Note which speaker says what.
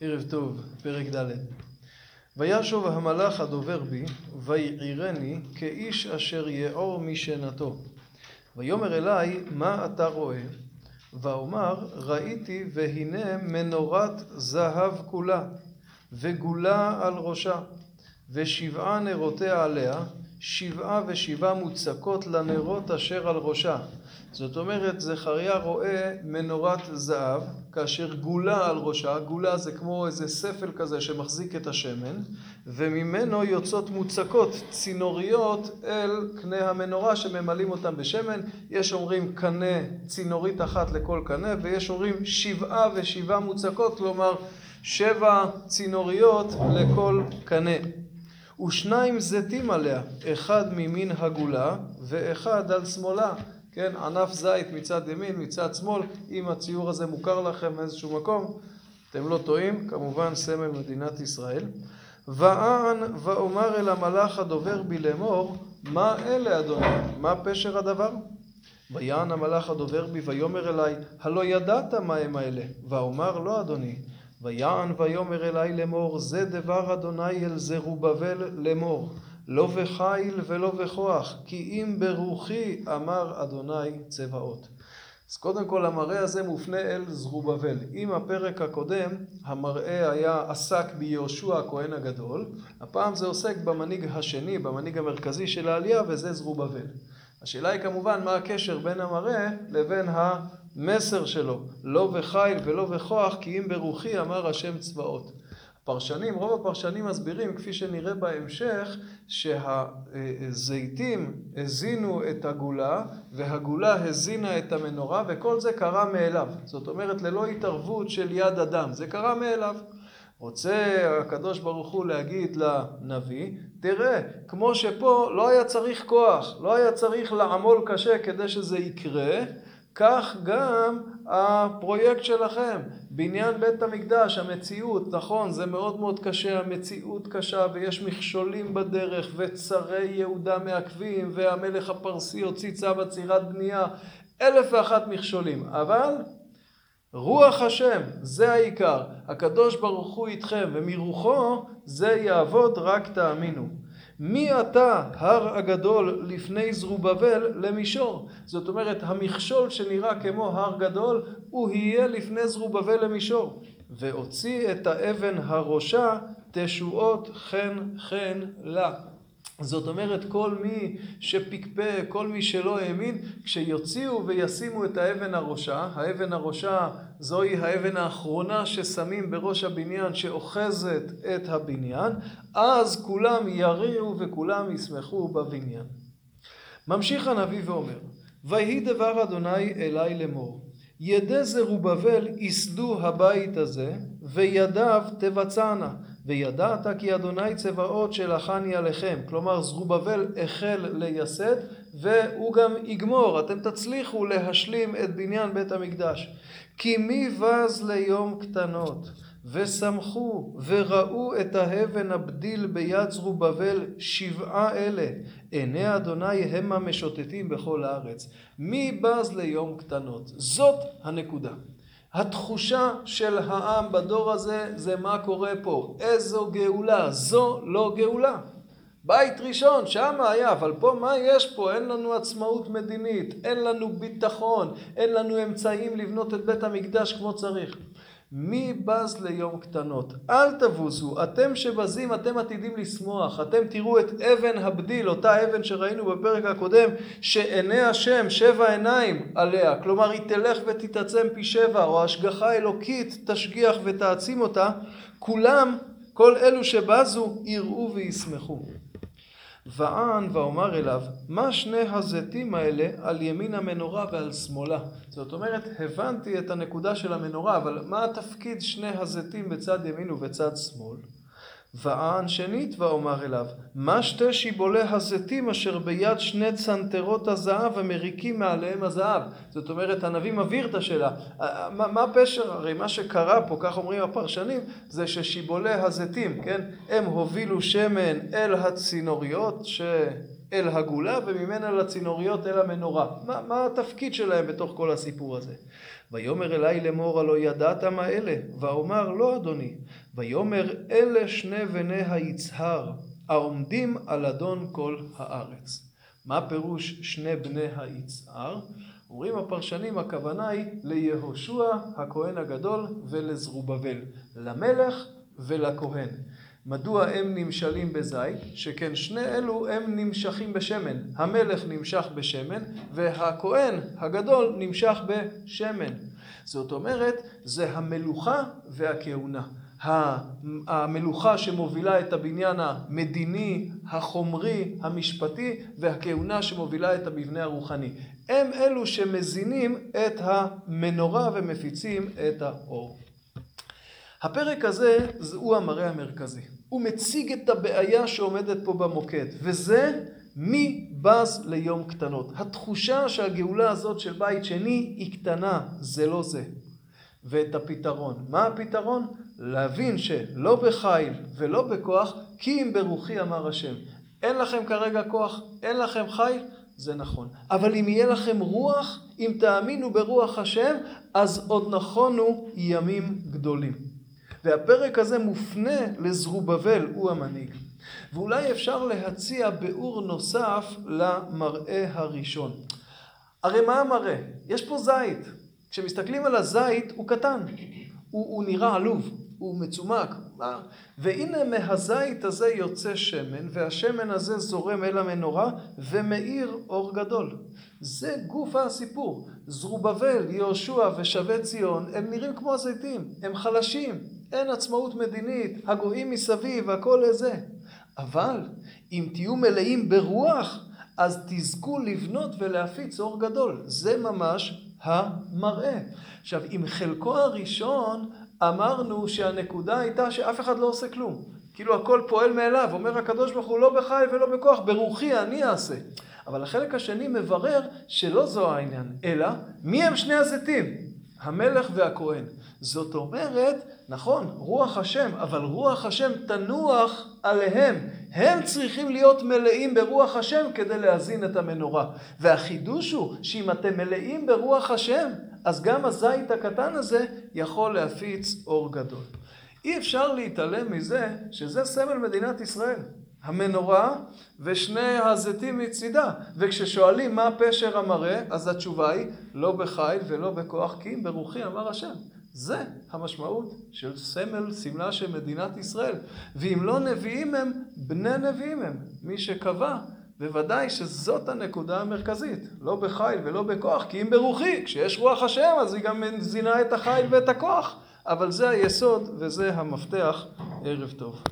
Speaker 1: ערב טוב, פרק ד' וישוב המלאך הדובר בי, ויעירני כאיש אשר יעור משנתו. ויאמר אלי, מה אתה רואה? ואומר, ראיתי והנה מנורת זהב כולה, וגולה על ראשה, ושבעה נרותיה עליה, שבעה ושבעה מוצקות לנרות אשר על ראשה. זאת אומרת, זכריה רואה מנורת זהב, כאשר גולה על ראשה, גולה זה כמו איזה ספל כזה שמחזיק את השמן, וממנו יוצאות מוצקות צינוריות אל קנה המנורה שממלאים אותם בשמן. יש אומרים קנה, צינורית אחת לכל קנה, ויש אומרים שבעה ושבעה מוצקות, כלומר שבע צינוריות לכל קנה. ושניים זיתים עליה, אחד ממין הגולה ואחד על שמאלה. כן, ענף זית מצד ימין, מצד שמאל, אם הציור הזה מוכר לכם מאיזשהו מקום, אתם לא טועים, כמובן סמל מדינת ישראל. ואען ואומר אל המלאך הדובר בי לאמור, מה אלה אדוני? מה פשר הדבר? ויען המלאך הדובר בי ויאמר אלי, הלא ידעת מה הם האלה? ואומר לא אדוני. ויען ויאמר אלי לאמור, זה דבר אדוני אל זרובבל לאמור. לא בחיל ולא בכוח, כי אם ברוחי אמר אדוני צבאות. אז קודם כל המראה הזה מופנה אל זרובבל. אם הפרק הקודם המראה היה עסק ביהושע הכהן הגדול, הפעם זה עוסק במנהיג השני, במנהיג המרכזי של העלייה, וזה זרובבל. השאלה היא כמובן מה הקשר בין המראה לבין המסר שלו. לא בחיל ולא בכוח, כי אם ברוחי אמר השם צבאות. הפרשנים, רוב הפרשנים מסבירים, כפי שנראה בהמשך, שהזיתים הזינו את הגולה והגולה הזינה את המנורה וכל זה קרה מאליו. זאת אומרת ללא התערבות של יד אדם, זה קרה מאליו. רוצה הקדוש ברוך הוא להגיד לנביא, תראה, כמו שפה לא היה צריך כוח, לא היה צריך לעמול קשה כדי שזה יקרה, כך גם הפרויקט שלכם, בניין בית המקדש, המציאות, נכון, זה מאוד מאוד קשה, המציאות קשה ויש מכשולים בדרך וצרי יהודה מעכבים והמלך הפרסי הוציא צו עצירת בנייה, אלף ואחת מכשולים, אבל רוח השם, זה העיקר, הקדוש ברוך הוא איתכם ומרוחו זה יעבוד רק תאמינו. מי אתה הר הגדול לפני זרובבל למישור? זאת אומרת המכשול שנראה כמו הר גדול הוא יהיה לפני זרובבל למישור. והוציא את האבן הראשה תשועות חן חן לה. זאת אומרת כל מי שפקפק, כל מי שלא האמין, כשיוציאו וישימו את האבן הראשה, האבן הראשה זוהי האבן האחרונה ששמים בראש הבניין שאוחזת את הבניין, אז כולם יריעו וכולם ישמחו בבניין. ממשיך הנביא ואומר, ויהי דבר אדוני אלי לאמור, ידי זרובבל ייסדו הבית הזה, וידיו תבצענה. וידעת כי אדוני צבאות שלחני עליכם. כלומר, זרובבל החל לייסד, והוא גם יגמור. אתם תצליחו להשלים את בניין בית המקדש. כי מי בז ליום קטנות, ושמחו, וראו את האבן הבדיל ביד זרובבל שבעה אלה. עיני אדוני המה משוטטים בכל הארץ. מי בז ליום קטנות? זאת הנקודה. התחושה של העם בדור הזה זה מה קורה פה, איזו גאולה, זו לא גאולה. בית ראשון, שם היה, אבל פה מה יש פה? אין לנו עצמאות מדינית, אין לנו ביטחון, אין לנו אמצעים לבנות את בית המקדש כמו צריך. מי בז ליום קטנות? אל תבוזו, אתם שבזים, אתם עתידים לשמוח, אתם תראו את אבן הבדיל, אותה אבן שראינו בפרק הקודם, שעיני השם שבע עיניים עליה, כלומר היא תלך ותתעצם פי שבע, או השגחה אלוקית תשגיח ותעצים אותה, כולם, כל אלו שבזו, יראו וישמחו. וען ואומר אליו, מה שני הזיתים האלה על ימין המנורה ועל שמאלה? זאת אומרת, הבנתי את הנקודה של המנורה, אבל מה התפקיד שני הזיתים בצד ימין ובצד שמאל? וען שנית ואומר אליו, מה שתי שיבולי הזיתים אשר ביד שני צנתרות הזהב המריקים מעליהם הזהב? זאת אומרת, הנביא מבהיר את השאלה. מה, מה הפשר? הרי מה שקרה פה, כך אומרים הפרשנים, זה ששיבולי הזיתים, כן, הם הובילו שמן אל הצינוריות, ש... אל הגולה וממנה לצינוריות אל המנורה. מה, מה התפקיד שלהם בתוך כל הסיפור הזה? ויאמר אלי לאמור הלא ידעת מה אלה? ואומר לא אדוני. ויאמר אלה שני בני היצהר העומדים על אדון כל הארץ. מה פירוש שני בני היצהר? אומרים הפרשנים הכוונה היא ליהושע הכהן הגדול ולזרובבל, למלך ולכהן. מדוע הם נמשלים בזית? שכן שני אלו הם נמשכים בשמן. המלך נמשך בשמן והכהן הגדול נמשך בשמן. זאת אומרת, זה המלוכה והכהונה. המלוכה שמובילה את הבניין המדיני, החומרי, המשפטי, והכהונה שמובילה את המבנה הרוחני. הם אלו שמזינים את המנורה ומפיצים את האור. הפרק הזה הוא המראה המרכזי. הוא מציג את הבעיה שעומדת פה במוקד, וזה מי בז ליום קטנות. התחושה שהגאולה הזאת של בית שני היא קטנה, זה לא זה. ואת הפתרון. מה הפתרון? להבין שלא בחיל ולא בכוח, כי אם ברוחי אמר השם. אין לכם כרגע כוח, אין לכם חיל, זה נכון. אבל אם יהיה לכם רוח, אם תאמינו ברוח השם, אז עוד נכונו ימים גדולים. והפרק הזה מופנה לזרובבל, הוא המנהיג. ואולי אפשר להציע ביאור נוסף למראה הראשון. הרי מה המראה? יש פה זית. כשמסתכלים על הזית הוא קטן, הוא, הוא נראה עלוב, הוא מצומק. והנה מהזית הזה יוצא שמן, והשמן הזה זורם אל המנורה ומאיר אור גדול. זה גוף הסיפור. זרובבל, יהושע ושבי ציון הם נראים כמו הזיתים, הם חלשים, אין עצמאות מדינית, הגויים מסביב, הכל לזה. אבל אם תהיו מלאים ברוח, אז תזכו לבנות ולהפיץ אור גדול. זה ממש המראה. עכשיו, עם חלקו הראשון אמרנו שהנקודה הייתה שאף אחד לא עושה כלום. כאילו הכל פועל מאליו, אומר הקדוש ברוך הוא לא בחי ולא בכוח, ברוחי אני אעשה. אבל החלק השני מברר שלא זו העניין, אלא מי הם שני הזיתים? המלך והכהן. זאת אומרת, נכון, רוח השם, אבל רוח השם תנוח עליהם. הם צריכים להיות מלאים ברוח השם כדי להזין את המנורה. והחידוש הוא שאם אתם מלאים ברוח השם, אז גם הזית הקטן הזה יכול להפיץ אור גדול. אי אפשר להתעלם מזה שזה סמל מדינת ישראל. המנורה ושני הזיתים מצידה. וכששואלים מה פשר המראה, אז התשובה היא לא בחיל ולא בכוח, כי אם ברוחי אמר השם. זה המשמעות של סמל, סמלה של מדינת ישראל. ואם לא נביאים הם, בני נביאים הם. מי שקבע, בוודאי שזאת הנקודה המרכזית. לא בחיל ולא בכוח, כי אם ברוחי, כשיש רוח השם, אז היא גם זינה את החיל ואת הכוח. אבל זה היסוד וזה המפתח. ערב טוב.